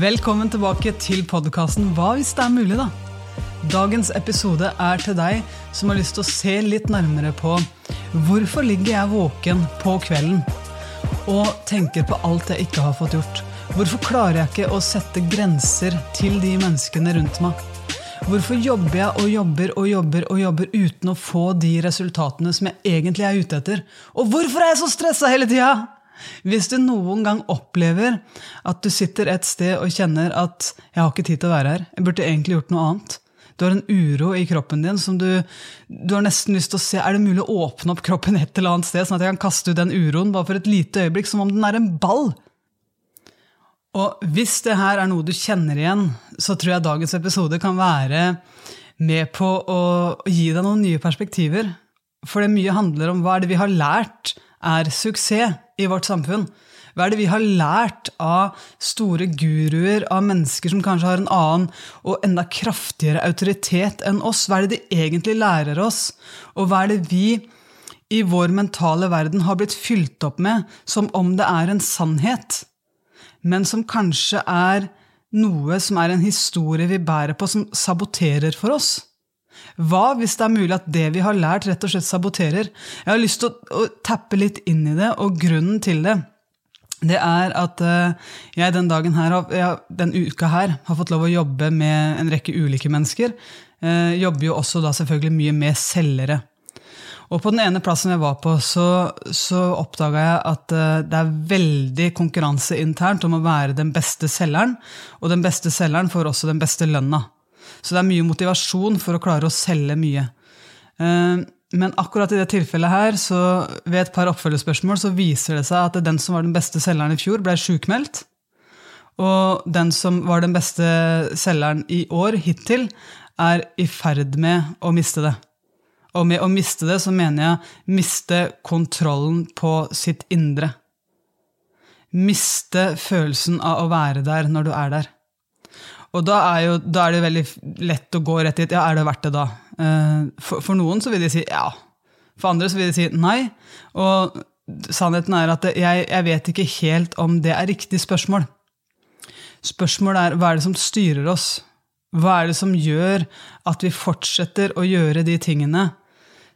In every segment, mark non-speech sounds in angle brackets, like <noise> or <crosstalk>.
Velkommen tilbake til podkasten Hva hvis det er mulig, da? Dagens episode er til deg som har lyst til å se litt nærmere på hvorfor ligger jeg våken på kvelden og tenker på alt jeg ikke har fått gjort. Hvorfor klarer jeg ikke å sette grenser til de menneskene rundt meg? Hvorfor jobber jeg og jobber og jobber og jobber uten å få de resultatene som jeg egentlig er ute etter? Og hvorfor er jeg så stressa hele tida? Hvis du noen gang opplever at du sitter et sted og kjenner at 'jeg har ikke tid til å være her', jeg burde egentlig gjort noe annet. Du har en uro i kroppen din som du, du har nesten lyst til å se Er det mulig å åpne opp kroppen et eller annet sted, sånn at jeg kan kaste ut den uroen bare for et lite øyeblikk, som om den er en ball? Og hvis det her er noe du kjenner igjen, så tror jeg dagens episode kan være med på å gi deg noen nye perspektiver. For det mye handler om hva er det vi har lært er suksess i vårt samfunn. Hva er det vi har lært av store guruer, av mennesker som kanskje har en annen og enda kraftigere autoritet enn oss? Hva er det de egentlig lærer oss? Og hva er det vi i vår mentale verden har blitt fylt opp med som om det er en sannhet? men som kanskje er noe som er en historie vi bærer på, som saboterer for oss? Hva hvis det er mulig at det vi har lært, rett og slett saboterer? Jeg har lyst til å, å tappe litt inn i det, og grunnen til det det er at uh, jeg den dagen her, ja, den uka her har fått lov å jobbe med en rekke ulike mennesker. Jeg jobber jo også da selvfølgelig mye med selgere. Og på den ene plassen jeg var på, så, så oppdaga jeg at uh, det er veldig konkurranse internt om å være den beste selgeren, og den beste selgeren får også den beste lønna. Så det er mye motivasjon for å klare å selge mye. Uh, men akkurat i det tilfellet her, så ved et par oppfølgespørsmål, så viser det seg at den som var den beste selgeren i fjor, ble sjukmeldt. Og den som var den beste selgeren i år hittil, er i ferd med å miste det. Og med å miste det, så mener jeg miste kontrollen på sitt indre. Miste følelsen av å være der når du er der. Og da er, jo, da er det veldig lett å gå rett dit. Ja, er det verdt det da? Eh, for, for, noen så vil de si ja. For andre så vil de si nei. Og sannheten er at jeg, jeg vet ikke helt om det er riktig spørsmål. Spørsmålet er hva er det som styrer oss? Hva er det som gjør at vi fortsetter å gjøre de tingene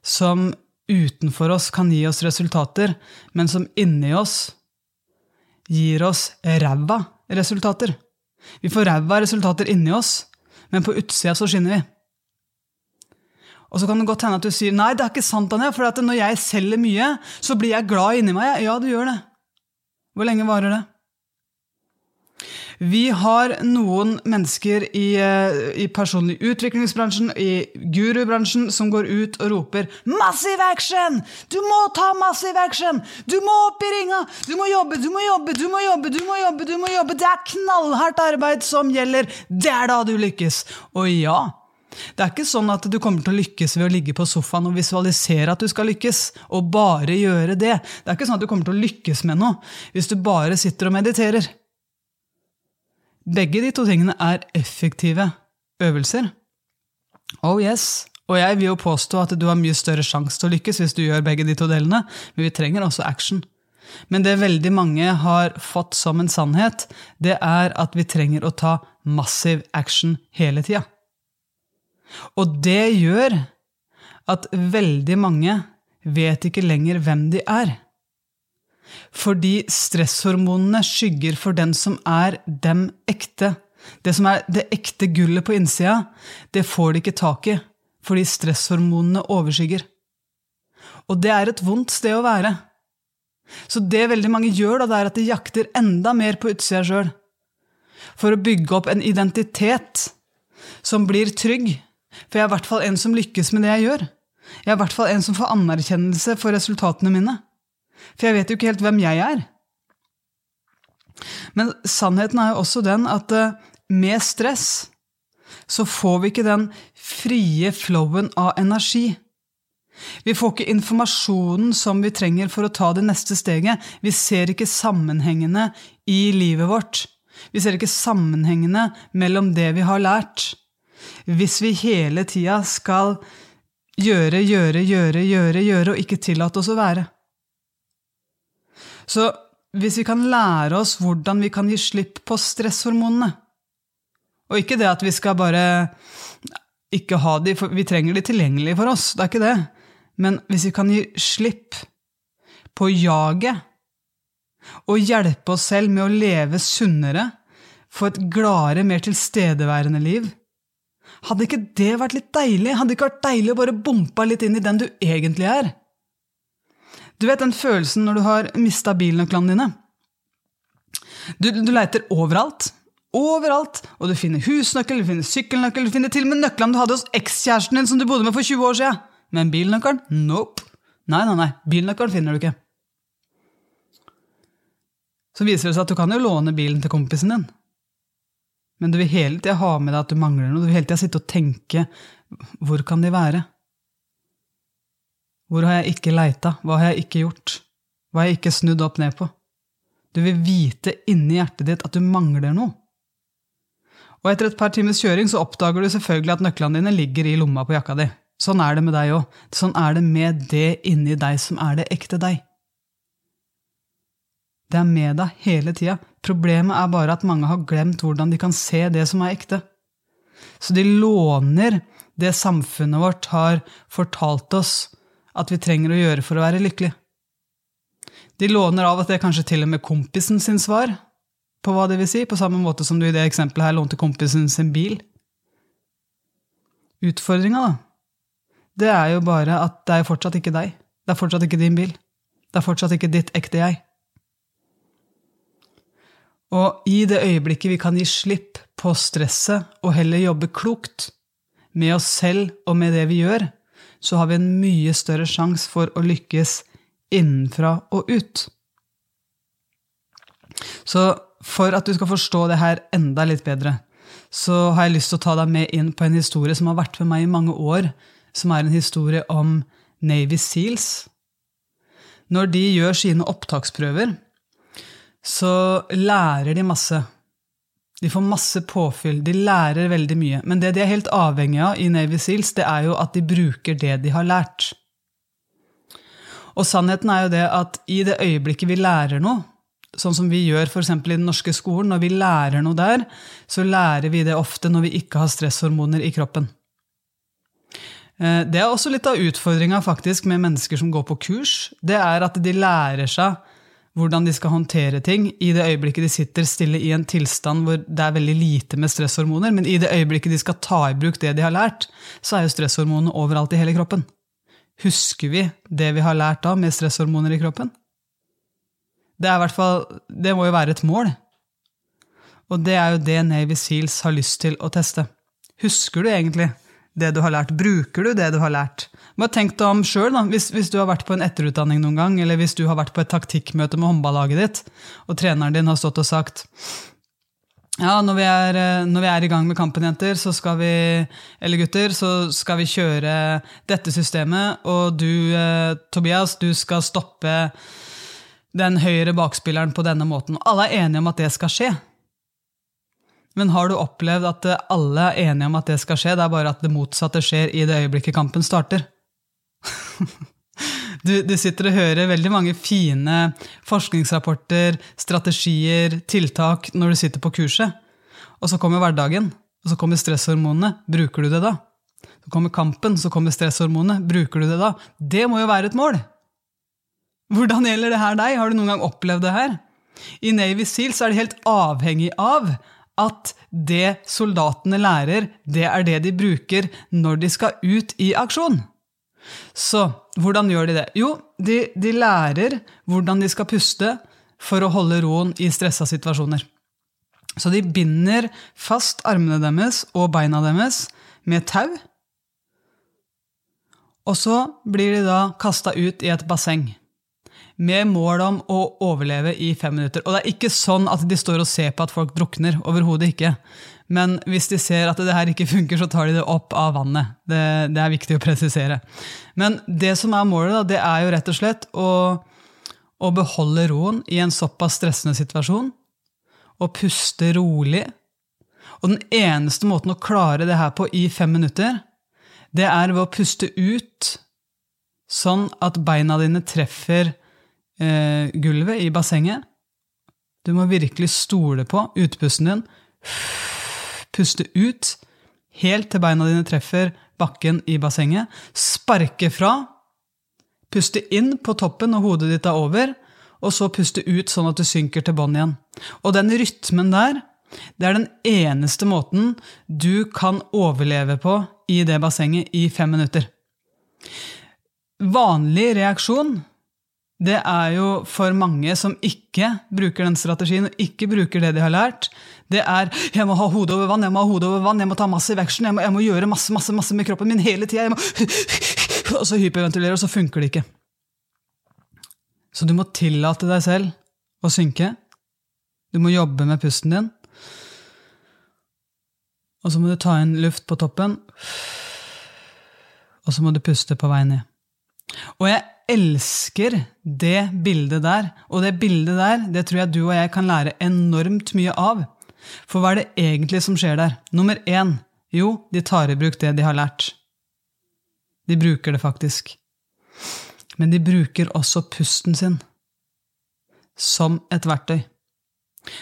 som utenfor oss kan gi oss resultater, men som inni oss gir oss ræva resultater. Vi får ræva resultater inni oss, men på utsida så skinner vi. Og så kan det godt hende at du sier nei, det er ikke sant, Anja, for når jeg selger mye, så blir jeg glad inni meg. Ja, du gjør det. Hvor lenge varer det? Vi har noen mennesker i, eh, i personlig utviklingsbransjen, i gurubransjen, som går ut og roper 'massiv action'! Du må ta massiv action! Du må opp i ringa! Du må jobbe, du må jobbe, du må jobbe! du må jobbe, du må jobbe! Det er knallhardt arbeid som gjelder! Det er da du lykkes! Og ja, det er ikke sånn at du kommer til å lykkes ved å ligge på sofaen og visualisere at du skal lykkes, og bare gjøre det. Det er ikke sånn at du kommer til å lykkes med noe hvis du bare sitter og mediterer. Begge de to tingene er effektive øvelser. Oh yes. Og jeg vil jo påstå at du har mye større sjanse til å lykkes hvis du gjør begge de to delene, men vi trenger også action. Men det veldig mange har fått som en sannhet, det er at vi trenger å ta massiv action hele tida. Og det gjør at veldig mange vet ikke lenger hvem de er. Fordi stresshormonene skygger for den som er dem ekte. Det som er det ekte gullet på innsida, det får de ikke tak i, fordi stresshormonene overskygger. Og det er et vondt sted å være. Så det veldig mange gjør, da, det er at de jakter enda mer på utsida sjøl. For å bygge opp en identitet som blir trygg. For jeg er i hvert fall en som lykkes med det jeg gjør. Jeg er i hvert fall en som får anerkjennelse for resultatene mine. For jeg vet jo ikke helt hvem jeg er. Men sannheten er jo også den at eh, med stress så får vi ikke den frie flowen av energi. Vi får ikke informasjonen som vi trenger for å ta det neste steget. Vi ser ikke sammenhengene i livet vårt. Vi ser ikke sammenhengene mellom det vi har lært. Hvis vi hele tida skal gjøre, gjøre, gjøre, gjøre, gjøre, og ikke tillate oss å være. Så hvis vi kan lære oss hvordan vi kan gi slipp på stresshormonene Og ikke det at vi skal bare ikke ha de, for vi trenger de tilgjengelige for oss, det er ikke det. Men hvis vi kan gi slipp på jaget, og hjelpe oss selv med å leve sunnere, få et gladere, mer tilstedeværende liv, hadde ikke det vært litt deilig? Hadde det ikke vært deilig å bare bompe litt inn i den du egentlig er? Du vet den følelsen når du har mista bilnøklene dine? Du, du leiter overalt. Overalt. Og du finner husnøkkel, du finner sykkelnøkkel, du finner til og med nøklene du hadde hos ekskjæresten din som du bodde med for 20 år siden. Men bilnøkkelen? Nope. Nei, nei, nei. Bilnøkkelen finner du ikke. Så viser det seg at du kan jo låne bilen til kompisen din. Men du vil hele tida ha med deg at du mangler noe. Du vil hele tida sitte og tenke hvor kan de være? Hvor har jeg ikke leita? Hva har jeg ikke gjort? Hva har jeg ikke snudd opp ned på? Du vil vite inni hjertet ditt at du mangler noe. Og etter et par timers kjøring så oppdager du selvfølgelig at nøklene dine ligger i lomma på jakka di. Sånn er det med deg òg. Sånn er det med det inni deg som er det ekte deg. Det er med deg hele tida. Problemet er bare at mange har glemt hvordan de kan se det som er ekte. Så de låner det samfunnet vårt har fortalt oss at vi trenger å gjøre for å være lykkelig. De låner av og til kanskje til og med kompisen sin svar på hva det vil si, på samme måte som du i det eksempelet her lånte kompisen sin bil. Utfordringa, da, det er jo bare at det er fortsatt ikke deg. Det er fortsatt ikke din bil. Det er fortsatt ikke ditt ekte jeg. Og i det øyeblikket vi kan gi slipp på stresset og heller jobbe klokt med oss selv og med det vi gjør, så har vi en mye større sjanse for å lykkes innenfra og ut. Så for at du skal forstå det her enda litt bedre, så har jeg lyst til å ta deg med inn på en historie som har vært med meg i mange år, som er en historie om Navy Seals. Når de gjør sine opptaksprøver, så lærer de masse. De får masse påfyll, de lærer veldig mye. Men det de er helt avhengig av i Navy Seals, det er jo at de bruker det de har lært. Og sannheten er jo det at i det øyeblikket vi lærer noe, sånn som vi gjør f.eks. i den norske skolen, når vi lærer noe der, så lærer vi det ofte når vi ikke har stresshormoner i kroppen. Eh, det er også litt av utfordringa med mennesker som går på kurs. Det er at de lærer seg hvordan de skal håndtere ting i det øyeblikket de sitter stille i en tilstand hvor det er veldig lite med stresshormoner, men i det øyeblikket de skal ta i bruk det de har lært, så er jo stresshormonene overalt i hele kroppen. Husker vi det vi har lært da med stresshormoner i kroppen? Det, er i hvert fall, det må jo være et mål. Og det er jo det Navy Seals har lyst til å teste. Husker du egentlig det du har lært? Bruker du det du har lært? Bare tenk deg om sjøl, hvis, hvis, du har vært på en etterutdanning noen gang, eller hvis du har vært på et taktikkmøte med håndballaget ditt, og treneren din har stått og sagt ja, når vi, er, når vi er i gang med kampen, jenter, så skal vi, eller gutter, så skal vi kjøre dette systemet, og du, eh, Tobias, du skal stoppe den høyre bakspilleren på denne måten. Alle er enige om at det skal skje. Men har du opplevd at alle er enige om at det skal skje, det er bare at det motsatte skjer i det øyeblikket kampen starter? <laughs> Du, du, sitter og hører veldig mange fine forskningsrapporter, strategier, tiltak når du sitter på kurset. Og så kommer hverdagen, og så kommer stresshormonene. Bruker du det da? Så kommer kampen, så kommer stresshormonene. Bruker du det da? Det må jo være et mål! Hvordan gjelder det her deg? Har du noen gang opplevd det her? I Navy Seals er de helt avhengig av at det soldatene lærer, det er det de bruker når de skal ut i aksjon. Så hvordan gjør de det? Jo, de, de lærer hvordan de skal puste for å holde roen i stressa situasjoner. Så de binder fast armene deres og beina deres med tau. Og så blir de da kasta ut i et basseng med mål om å overleve i fem minutter. Og det er ikke sånn at de står og ser på at folk drukner. Overhodet ikke. Men hvis de ser at det her ikke funker, så tar de det opp av vannet. Det, det er viktig å presisere. Men det som er målet, da, det er jo rett og slett å, å beholde roen i en såpass stressende situasjon. Og puste rolig. Og den eneste måten å klare det her på i fem minutter, det er ved å puste ut sånn at beina dine treffer eh, gulvet i bassenget, Du må virkelig stole på utpusten din. Puste ut helt til beina dine treffer bakken i bassenget. Sparke fra. Puste inn på toppen og hodet ditt er over. Og så puste ut sånn at du synker til bånn igjen. Og den rytmen der, det er den eneste måten du kan overleve på i det bassenget i fem minutter. Vanlig reaksjon det er jo for mange som ikke bruker den strategien og ikke bruker det de har lært, det er 'jeg må ha hodet over vann', 'jeg må ha hodet over vann, jeg må ta massiv action', jeg må, jeg må gjøre masse masse, masse med kroppen min hele tida. <laughs> Og så hyperventilerer, og så funker det ikke. Så du må tillate deg selv å synke. Du må jobbe med pusten din. Og så må du ta inn luft på toppen. Og så må du puste på vei ned. Og jeg elsker det bildet der. Og det bildet der, det tror jeg du og jeg kan lære enormt mye av. For hva er det egentlig som skjer der? Nummer én jo, de tar i bruk det de har lært. De bruker det faktisk. Men de bruker også pusten sin som et verktøy.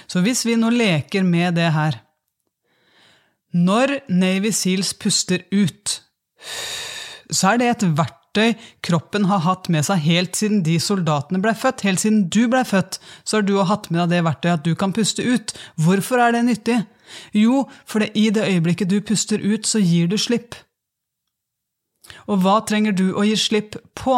Så hvis vi nå leker med det her Når Navy Seals puster ut, så er det et verktøy verktøy kroppen har hatt med seg helt siden de soldatene ble født. Helt siden du ble født, så har du hatt med deg det verktøyet at du kan puste ut. Hvorfor er det nyttig? Jo, fordi i det øyeblikket du puster ut, så gir du slipp. Og hva trenger du å gi slipp på?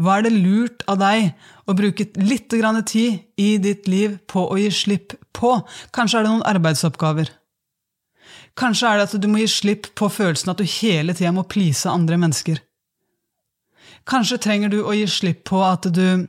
Hva er det lurt av deg å bruke litt tid i ditt liv på å gi slipp på? Kanskje er det noen arbeidsoppgaver. Kanskje er det at du må gi slipp på følelsen at du hele tida må please andre mennesker. Kanskje trenger du å gi slipp på at du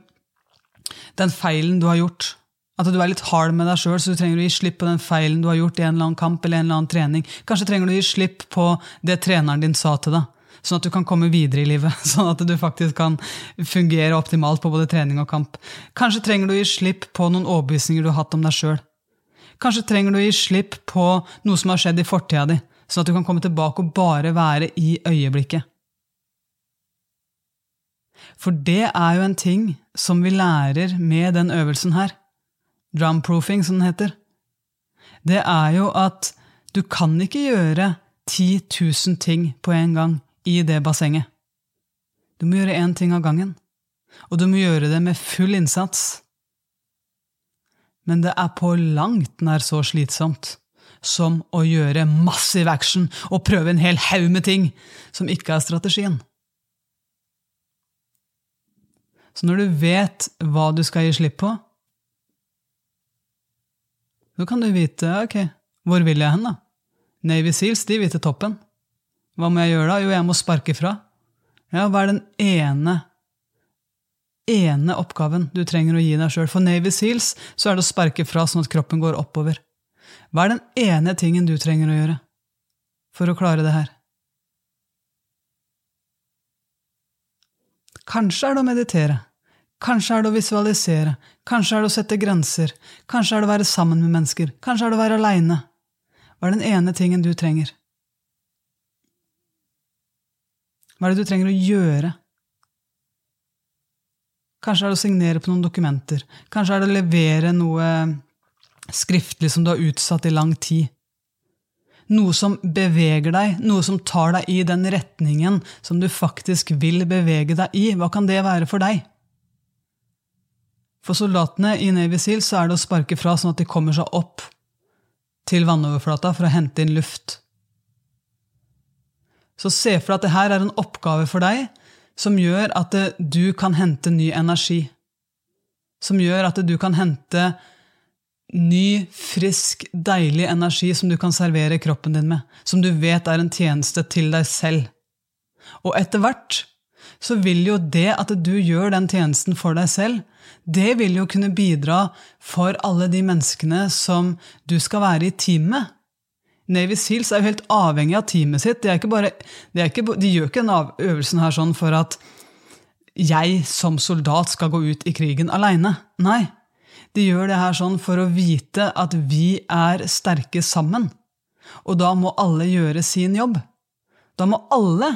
Den feilen du har gjort. At du er litt hard med deg sjøl, så du trenger å gi slipp på den feilen du har gjort i en eller annen kamp eller en eller annen trening. Kanskje trenger du å gi slipp på det treneren din sa til deg, sånn at du kan komme videre i livet. <laughs> Sånn at du faktisk kan fungere optimalt på både trening og kamp. Kanskje trenger du å gi slipp på noen overbevisninger du har hatt om deg sjøl. Kanskje trenger du å gi slipp på noe som har skjedd i fortida di, sånn at du kan komme tilbake og bare være i øyeblikket. For det er jo en ting som vi lærer med den øvelsen her, drumproofing som den heter. Det er jo at du kan ikke gjøre 10 000 ting på en gang i det bassenget. Du må gjøre én ting av gangen, og du må gjøre det med full innsats men det er på langt nær så slitsomt som å gjøre massiv action og prøve en hel haug med ting som ikke er strategien. Så når du vet hva du skal gi slipp på, så kan du vite ok, hvor vil jeg hen, da? Navy Seals de vil til toppen. Hva må jeg gjøre da? Jo, jeg må sparke fra. Ja, hva er den ene ene oppgaven du trenger å gi deg sjøl. For Navy Seals så er det å sparke fra sånn at kroppen går oppover. Hva er den ene tingen du trenger å gjøre for å klare det her? Kanskje er det å meditere. Kanskje er det å visualisere. Kanskje er det å sette grenser. Kanskje er det å være sammen med mennesker. Kanskje er det å være aleine. Hva er den ene tingen du trenger? Hva er det du trenger å gjøre Kanskje er det å signere på noen dokumenter. Kanskje er det å levere noe skriftlig som du har utsatt i lang tid. Noe som beveger deg, noe som tar deg i den retningen som du faktisk vil bevege deg i. Hva kan det være for deg? For soldatene i Navy Seal så er det å sparke fra sånn at de kommer seg opp til vannoverflata for å hente inn luft. Så se for deg at det her er en oppgave for deg som gjør at du kan hente ny energi. Som gjør at du kan hente ny, frisk, deilig energi som du kan servere kroppen din med. Som du vet er en tjeneste til deg selv. Og etter hvert så vil jo det at du gjør den tjenesten for deg selv, det vil jo kunne bidra for alle de menneskene som du skal være i team med. Navy Seals er jo helt avhengig av teamet sitt. De, bare, de, ikke, de gjør ikke denne øvelsen her sånn for at jeg som soldat skal gå ut i krigen aleine. Nei, de gjør det her sånn for å vite at vi er sterke sammen. Og da må alle gjøre sin jobb. Da må alle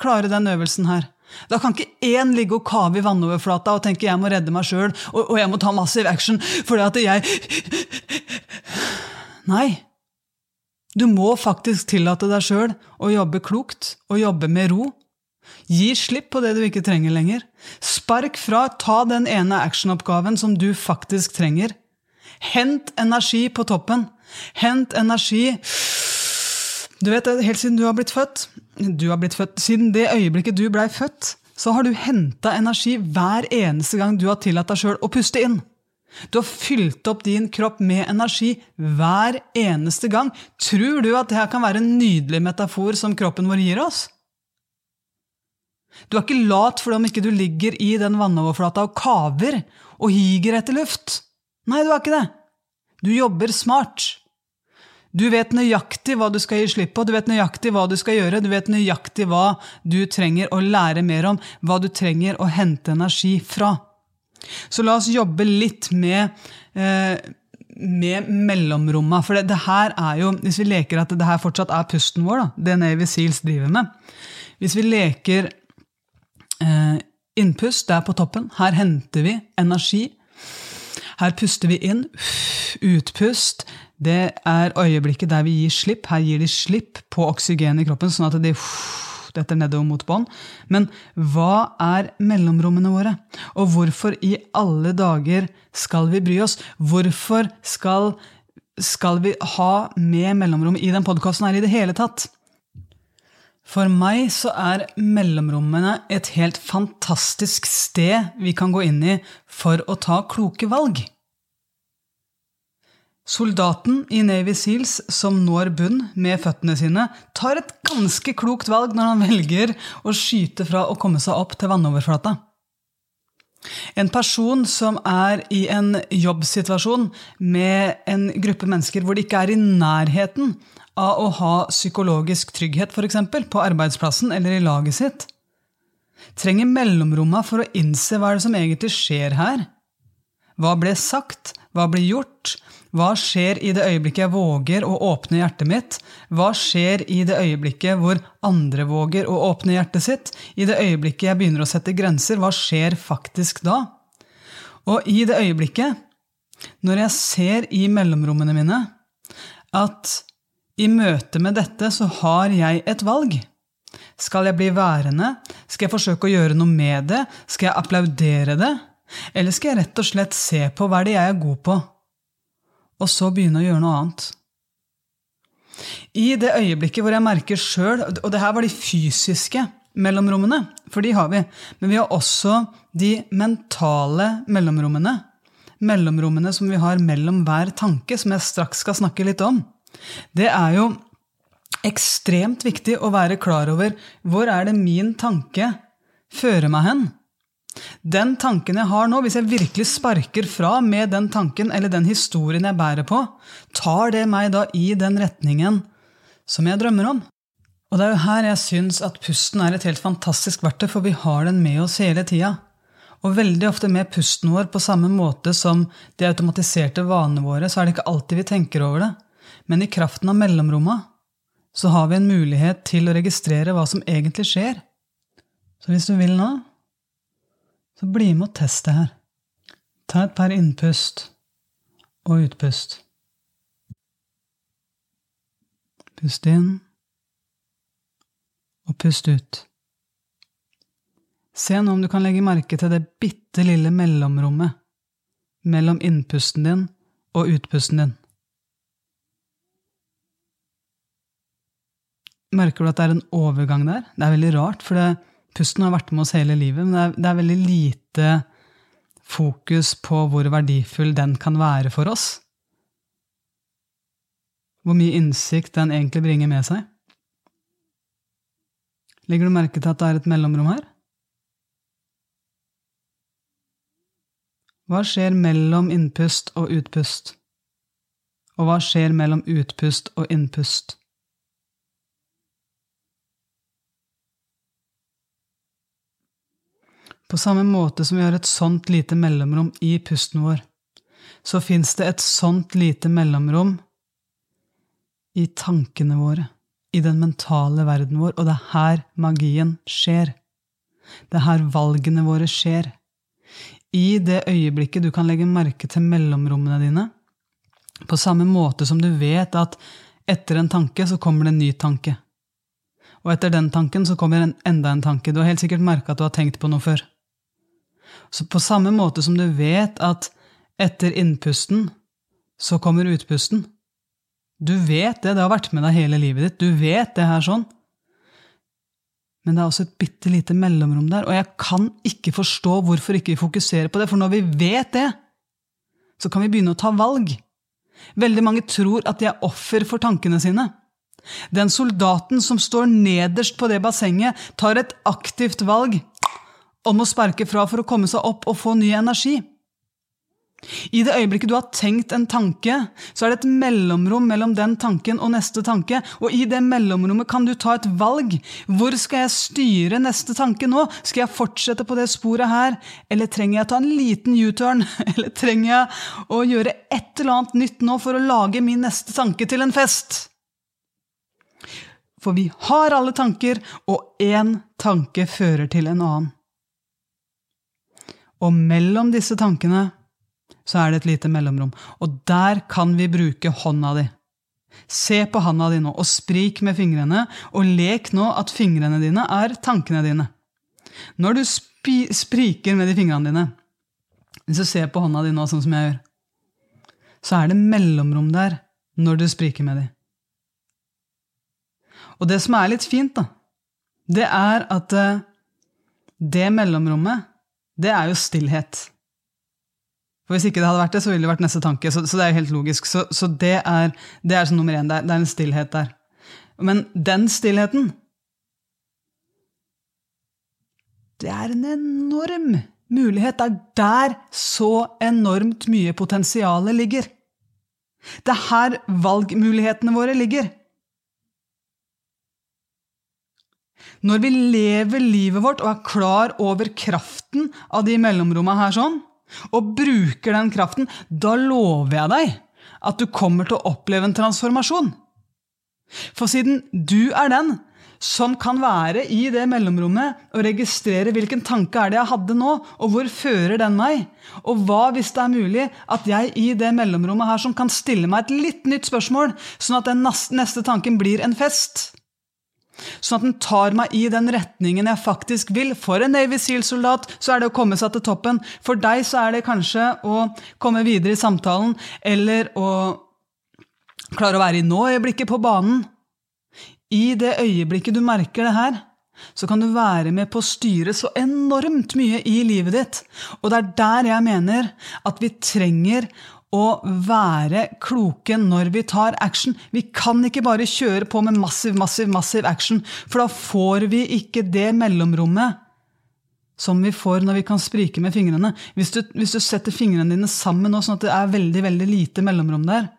klare den øvelsen her. Da kan ikke én ligge og kave i vannoverflata og tenke 'jeg må redde meg sjøl', og, og, 'jeg må ta massiv action', fordi at jeg Nei. Du må faktisk tillate deg sjøl å jobbe klokt og jobbe med ro. Gi slipp på det du ikke trenger lenger. Spark fra, ta den ene actionoppgaven som du faktisk trenger. Hent energi på toppen. Hent energi Du vet, helt siden du har blitt født, du har blitt født, Siden det øyeblikket du blei født, så har du henta energi hver eneste gang du har tillatt deg sjøl å puste inn. Du har fylt opp din kropp med energi hver eneste gang. Tror du at det kan være en nydelig metafor som kroppen vår gir oss? Du er ikke lat fordi om ikke du ligger i den vannoverflata og kaver og higer etter luft. Nei, du er ikke det. Du jobber smart. Du vet nøyaktig hva du skal gi slipp på, du vet nøyaktig hva du skal gjøre, du vet nøyaktig hva du trenger å lære mer om, hva du trenger å hente energi fra. Så la oss jobbe litt med, eh, med mellomromma. For det, det, her er jo, hvis vi leker at det her fortsatt er pusten vår, da, det Navy Seals driver med Hvis vi leker eh, innpust er på toppen, her henter vi energi. Her puster vi inn. Utpust. Det er øyeblikket der vi gir slipp. Her gir de slipp på oksygen i kroppen, sånn at de detter nedover mot bånn. Men hva er mellomrommene våre? Og hvorfor i alle dager skal vi bry oss? Hvorfor skal, skal vi ha med mellomrom i den podkasten her i det hele tatt? For meg så er mellomrommene et helt fantastisk sted vi kan gå inn i for å ta kloke valg. Soldaten i Navy Seals som når bunn med føttene sine, tar et ganske klokt valg når han velger å skyte fra å komme seg opp til vannoverflata. En person som er i en jobbsituasjon med en gruppe mennesker hvor de ikke er i nærheten av å ha psykologisk trygghet, f.eks. på arbeidsplassen eller i laget sitt, trenger mellomromma for å innse hva er som egentlig skjer her. Hva ble sagt? Hva ble gjort? Hva skjer i det øyeblikket jeg våger å åpne hjertet mitt? Hva skjer i det øyeblikket hvor andre våger å åpne hjertet sitt? I det øyeblikket jeg begynner å sette grenser, hva skjer faktisk da? Og i det øyeblikket, når jeg ser i mellomrommene mine at i møte med dette så har jeg et valg. Skal jeg bli værende? Skal jeg forsøke å gjøre noe med det? Skal jeg applaudere det? Eller skal jeg rett og slett se på hva det er jeg er god på? Og så begynne å gjøre noe annet. I det øyeblikket hvor jeg merker sjøl Og det her var de fysiske mellomrommene, for de har vi. Men vi har også de mentale mellomrommene. Mellomrommene som vi har mellom hver tanke, som jeg straks skal snakke litt om. Det er jo ekstremt viktig å være klar over hvor er det min tanke fører meg hen. Den tanken jeg har nå, hvis jeg virkelig sparker fra med den tanken eller den historien jeg bærer på, tar det meg da i den retningen som jeg drømmer om? Og det er jo her jeg syns at pusten er et helt fantastisk verktøy, for vi har den med oss hele tida. Og veldig ofte med pusten vår, på samme måte som de automatiserte vanene våre, så er det ikke alltid vi tenker over det. Men i kraften av mellomromma så har vi en mulighet til å registrere hva som egentlig skjer. Så hvis du vil nå, så bli med og test det her. Ta et par innpust og utpust. Pust inn og pust ut. Se nå om du kan legge merke til det bitte lille mellomrommet mellom innpusten din og utpusten din. Merker du at det er en overgang der? Det er veldig rart, for det, Pusten har vært med oss hele livet, men det er, det er veldig lite fokus på hvor verdifull den kan være for oss. Hvor mye innsikt den egentlig bringer med seg. Legger du merke til at det er et mellomrom her? Hva skjer mellom innpust og utpust? Og hva skjer mellom utpust og innpust? På samme måte som vi har et sånt lite mellomrom i pusten vår, så fins det et sånt lite mellomrom i tankene våre, i den mentale verden vår, og det er her magien skjer. Det er her valgene våre skjer. I det øyeblikket du kan legge merke til mellomrommene dine, på samme måte som du vet at etter en tanke så kommer det en ny tanke. Og etter den tanken så kommer en, enda en tanke. Du har helt sikkert merka at du har tenkt på noe før. Så på samme måte som du vet at etter innpusten så kommer utpusten. Du vet det, det har vært med deg hele livet ditt. Du vet det her sånn. Men det er også et bitte lite mellomrom der, og jeg kan ikke forstå hvorfor ikke vi fokuserer på det, for når vi vet det, så kan vi begynne å ta valg. Veldig mange tror at de er offer for tankene sine. Den soldaten som står nederst på det bassenget, tar et aktivt valg om å sparke fra for å komme seg opp og få ny energi. I det øyeblikket du har tenkt en tanke, så er det et mellomrom mellom den tanken og neste tanke, og i det mellomrommet kan du ta et valg. Hvor skal jeg styre neste tanke nå? Skal jeg fortsette på det sporet her, eller trenger jeg å ta en liten U-turn? <laughs> Eller trenger jeg å gjøre et eller annet nytt nå for å lage min neste tanke til en fest? For vi har alle tanker, og én tanke fører til en annen. Og mellom disse tankene så er det et lite mellomrom. Og der kan vi bruke hånda di. Se på hånda di nå, og sprik med fingrene, og lek nå at fingrene dine er tankene dine. Når du spriker med de fingrene dine, hvis du ser på hånda di nå sånn som jeg gjør, så er det mellomrom der når du spriker med de. Og det som er litt fint, da, det er at eh, det mellomrommet, det er jo stillhet. For Hvis ikke det hadde vært det, så ville det vært neste tanke. Så, så det er jo helt logisk. Så, så det er, det er nummer én. Det er en stillhet der. Men den stillheten Det er en enorm mulighet. Det er der så enormt mye potensialet ligger. Det er her valgmulighetene våre ligger. Når vi lever livet vårt og er klar over kraften av de mellomrommene her sånn, og bruker den kraften, da lover jeg deg at du kommer til å oppleve en transformasjon. For siden du er den som kan være i det mellomrommet og registrere hvilken tanke er det jeg hadde nå, og hvor fører den meg? Og hva hvis det er mulig at jeg i det mellomrommet her som kan stille meg et litt nytt spørsmål, sånn at den neste tanken blir en fest? Sånn at den tar meg i den retningen jeg faktisk vil. For en Navy Seal-soldat så er det å komme seg til toppen. For deg så er det kanskje å komme videre i samtalen, eller å klare å være i nå-øyeblikket på banen. I det øyeblikket du merker det her, så kan du være med på å styre så enormt mye i livet ditt. Og det er der jeg mener at vi trenger å være kloke når vi tar action. Vi kan ikke bare kjøre på med massiv, massiv, massiv action, for da får vi ikke det mellomrommet som vi får når vi kan sprike med fingrene. Hvis du, hvis du setter fingrene dine sammen nå, sånn at det er veldig, veldig lite mellomrom der,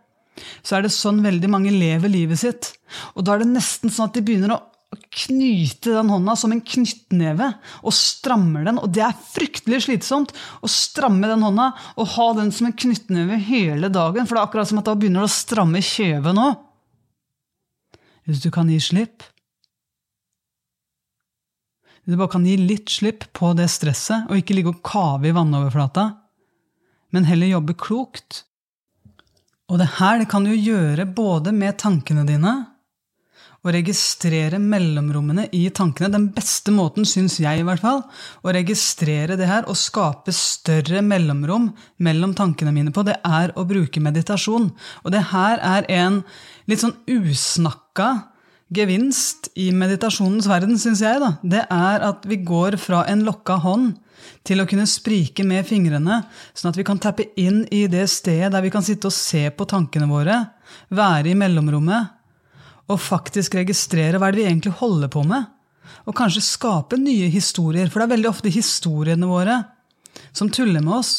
så er det sånn veldig mange lever livet sitt. Og da er det nesten sånn at de begynner å knyte den hånda som en knyttneve og strammer den. Og det er fryktelig slitsomt å stramme den hånda og ha den som en knyttneve hele dagen. For det er akkurat som at da begynner det å stramme kjeven nå. Hvis du kan gi slipp Hvis du bare kan gi litt slipp på det stresset, og ikke ligge og kave i vannoverflata, men heller jobbe klokt Og det her det kan du gjøre både med tankene dine å registrere mellomrommene i tankene. Den beste måten, syns jeg i hvert fall, å registrere det her og skape større mellomrom mellom tankene mine på, det er å bruke meditasjon. Og det her er en litt sånn usnakka gevinst i meditasjonens verden, syns jeg. da. Det er at vi går fra en lokka hånd til å kunne sprike med fingrene, sånn at vi kan tappe inn i det stedet der vi kan sitte og se på tankene våre, være i mellomrommet og faktisk registrere hva er det vi egentlig holder på med. Og kanskje skape nye historier, for det er veldig ofte historiene våre som tuller med oss.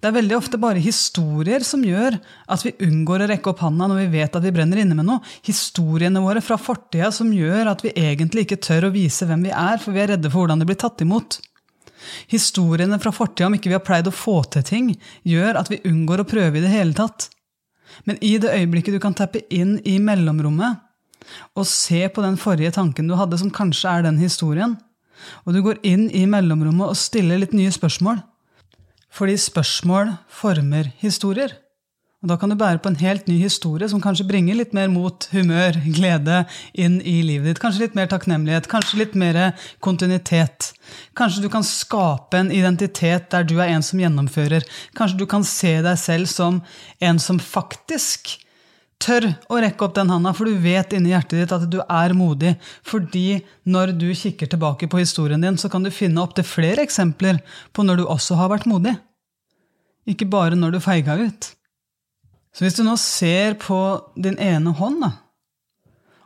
Det er veldig ofte bare historier som gjør at vi unngår å rekke opp handa når vi vet at vi brenner inne med noe. Historiene våre fra fortida som gjør at vi egentlig ikke tør å vise hvem vi er, for vi er redde for hvordan det blir tatt imot. Historiene fra fortida om ikke vi har pleid å få til ting, gjør at vi unngår å prøve i det hele tatt. Men i det øyeblikket du kan tappe inn i mellomrommet, og se på den forrige tanken du hadde, som kanskje er den historien, Og du går inn i mellomrommet og stiller litt nye spørsmål. Fordi spørsmål former historier. Og Da kan du bære på en helt ny historie som kanskje bringer litt mer mot, humør, glede inn i livet ditt. Kanskje litt mer takknemlighet, kanskje litt mer kontinuitet. Kanskje du kan skape en identitet der du er en som gjennomfører. Kanskje du kan se deg selv som en som faktisk tør å rekke opp den handa, for du vet inni hjertet ditt at du er modig. Fordi når du kikker tilbake på historien din, så kan du finne opptil flere eksempler på når du også har vært modig. Ikke bare når du feiga ut. Så hvis du nå ser på din ene hånd, da,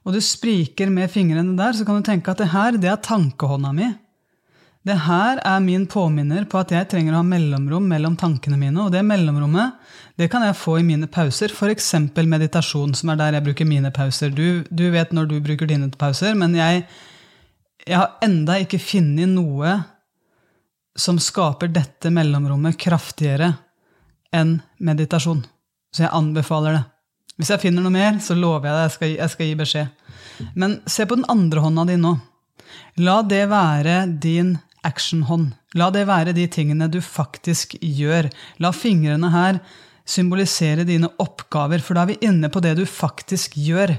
og du spriker med fingrene der, så kan du tenke at det her, det er tankehånda mi. Det her er min påminner på at jeg trenger å ha mellomrom mellom tankene mine. Og det mellomrommet det kan jeg få i mine pauser, f.eks. meditasjon, som er der jeg bruker mine pauser. Du, du, vet når du bruker dine pauser, men jeg, jeg har enda ikke funnet noe som skaper dette mellomrommet kraftigere enn meditasjon. Så jeg anbefaler det. Hvis jeg finner noe mer, så lover jeg deg jeg jeg skal gi beskjed. Men se på den andre hånda di nå. La det være din actionhånd. La det være de tingene du faktisk gjør. La fingrene her symbolisere dine oppgaver, for da er vi inne på det du faktisk gjør.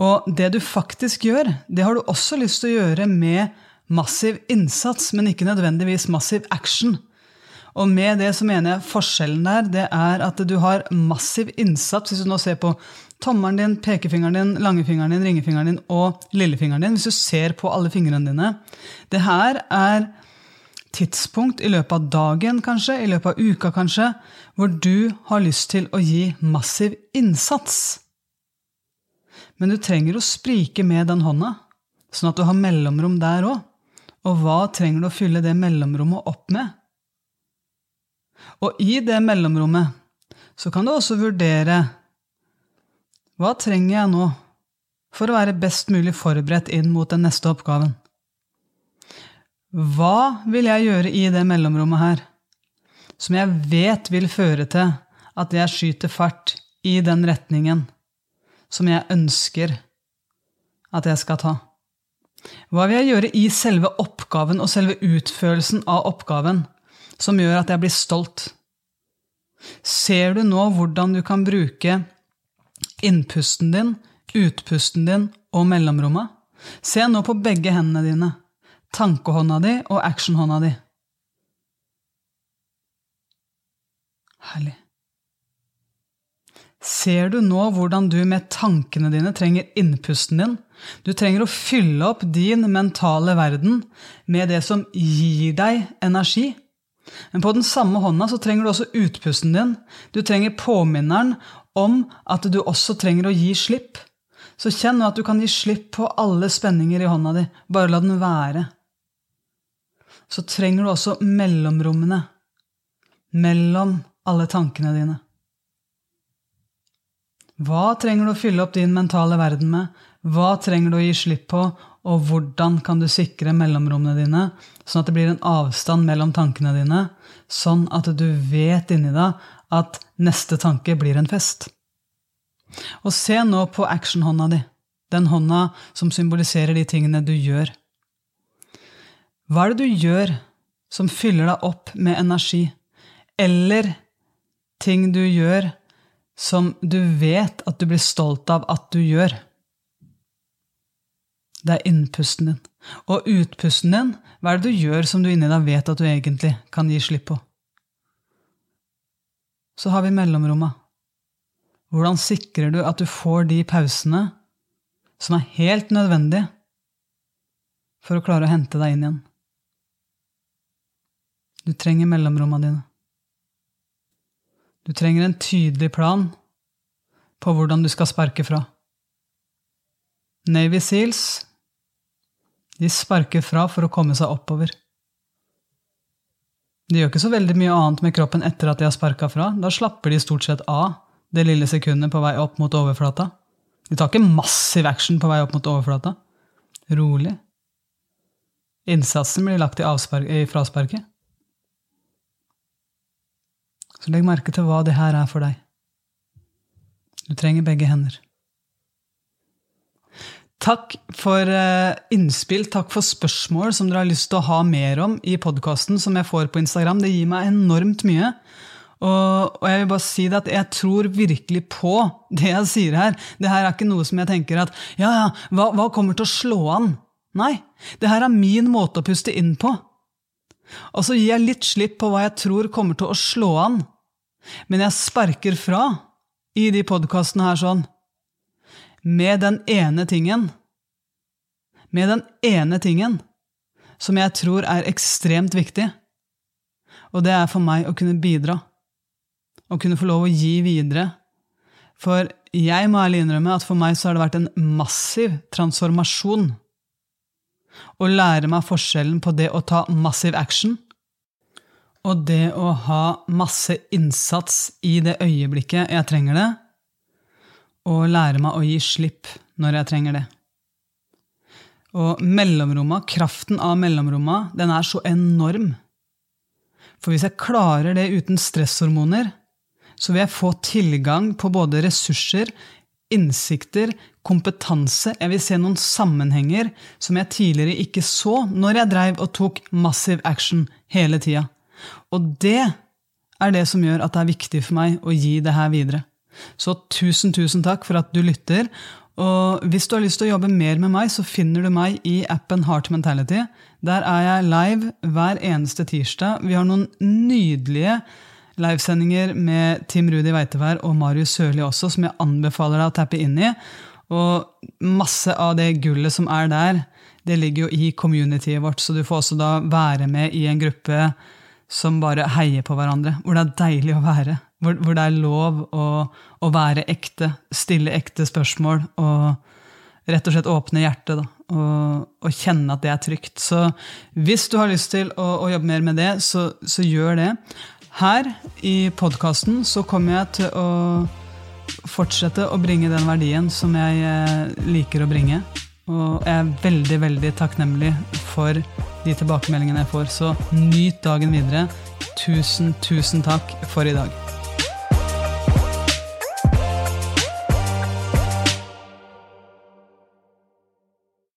Og det du faktisk gjør, det har du også lyst til å gjøre med massiv innsats, men ikke nødvendigvis massiv action. Og med det så mener jeg forskjellen der, det er at du har massiv innsats. Hvis du nå ser på tommelen din, pekefingeren din, langefingeren din, ringefingeren din og lillefingeren din, hvis du ser på alle fingrene dine Det her er tidspunkt i løpet av dagen, kanskje, i løpet av uka, kanskje, hvor du har lyst til å gi massiv innsats. Men du trenger å sprike med den hånda, sånn at du har mellomrom der òg. Og hva trenger du å fylle det mellomrommet opp med? Og i det mellomrommet så kan du også vurdere hva trenger jeg nå for å være best mulig forberedt inn mot den neste oppgaven? Hva vil jeg gjøre i det mellomrommet her, som jeg vet vil føre til at jeg skyter fart i den retningen som jeg ønsker at jeg skal ta? Hva vil jeg gjøre i selve oppgaven og selve utførelsen av oppgaven som gjør at jeg blir stolt. Ser du nå hvordan du kan bruke innpusten din, utpusten din og mellomrommet? Se nå på begge hendene dine, tankehånda di og actionhånda di. Herlig. Ser du nå hvordan du med tankene dine trenger innpusten din? Du trenger å fylle opp din mentale verden med det som gir deg energi. Men på den samme hånda så trenger du også utpusten din. Du trenger påminneren om at du også trenger å gi slipp. Så kjenn nå at du kan gi slipp på alle spenninger i hånda di. Bare la den være. Så trenger du også mellomrommene mellom alle tankene dine. Hva trenger du å fylle opp din mentale verden med? Hva trenger du å gi slipp på? Og hvordan kan du sikre mellomrommene dine, sånn at det blir en avstand mellom tankene dine, sånn at du vet inni deg at neste tanke blir en fest? Og se nå på actionhånda di, den hånda som symboliserer de tingene du gjør. Hva er det du gjør som fyller deg opp med energi, eller ting du gjør som du vet at du blir stolt av at du gjør? Det er innpusten din. Og utpusten din, hva er det du gjør som du inni deg vet at du egentlig kan gi slipp på? Så har vi mellomrommet. Hvordan sikrer du at du får de pausene som er helt nødvendige for å klare å hente deg inn igjen? Du trenger mellomrommene dine. Du trenger en tydelig plan på hvordan du skal sparke fra. Navy Seals de sparker fra for å komme seg oppover. De gjør ikke så veldig mye annet med kroppen etter at de har sparka fra. Da slapper de stort sett av det lille sekundet på vei opp mot overflata. De tar ikke massiv action på vei opp mot overflata. Rolig. Innsatsen blir lagt i, i frasparket. Så legg merke til hva det her er for deg. Du trenger begge hender. Takk for uh, innspill, takk for spørsmål som dere har lyst til å ha mer om i podkasten som jeg får på Instagram. Det gir meg enormt mye. Og, og, jeg vil bare si det at jeg tror virkelig på det jeg sier her. Det her er ikke noe som jeg tenker at ja, ja, hva, hva kommer til å slå an? Nei, det her er min måte å puste inn på. Og så gir jeg litt slipp på hva jeg tror kommer til å slå an. Men jeg sparker fra i de podkastene her sånn med den ene tingen Med den ene tingen som jeg tror er ekstremt viktig, og det er for meg å kunne bidra. Å kunne få lov å gi videre. For jeg må ærlig innrømme at for meg så har det vært en massiv transformasjon å lære meg forskjellen på det å ta massiv action og det å ha masse innsats i det øyeblikket jeg trenger det, og lære meg å gi slipp når jeg trenger det. Og mellomromma, kraften av mellomromma, den er så enorm. For hvis jeg klarer det uten stresshormoner, så vil jeg få tilgang på både ressurser, innsikter, kompetanse, jeg vil se noen sammenhenger som jeg tidligere ikke så når jeg dreiv og tok massiv action hele tida. Og det er det som gjør at det er viktig for meg å gi det her videre. Så tusen, tusen takk for at du lytter. Og hvis du har lyst til å jobbe mer med meg, så finner du meg i appen Heart Mentality. Der er jeg live hver eneste tirsdag. Vi har noen nydelige livesendinger med Tim Rudi Weitevær og Marius Sørli også, som jeg anbefaler deg å tappe inn i. Og masse av det gullet som er der, det ligger jo i communityet vårt, så du får også da være med i en gruppe som bare heier på hverandre. Hvor det er deilig å være. Hvor, hvor det er lov å, å, være ekte. Stille ekte spørsmål. Og rett og slett åpne hjertet. Da, og, og, kjenne at det er trygt. Så hvis du har lyst til å, å jobbe mer med det, så, så gjør det. Her i podkasten så kommer jeg til å fortsette å bringe den verdien som jeg eh, liker å bringe. Og jeg er veldig, veldig takknemlig for de tilbakemeldingene jeg får. Så nyt dagen videre. Tusen, tusen takk for i dag.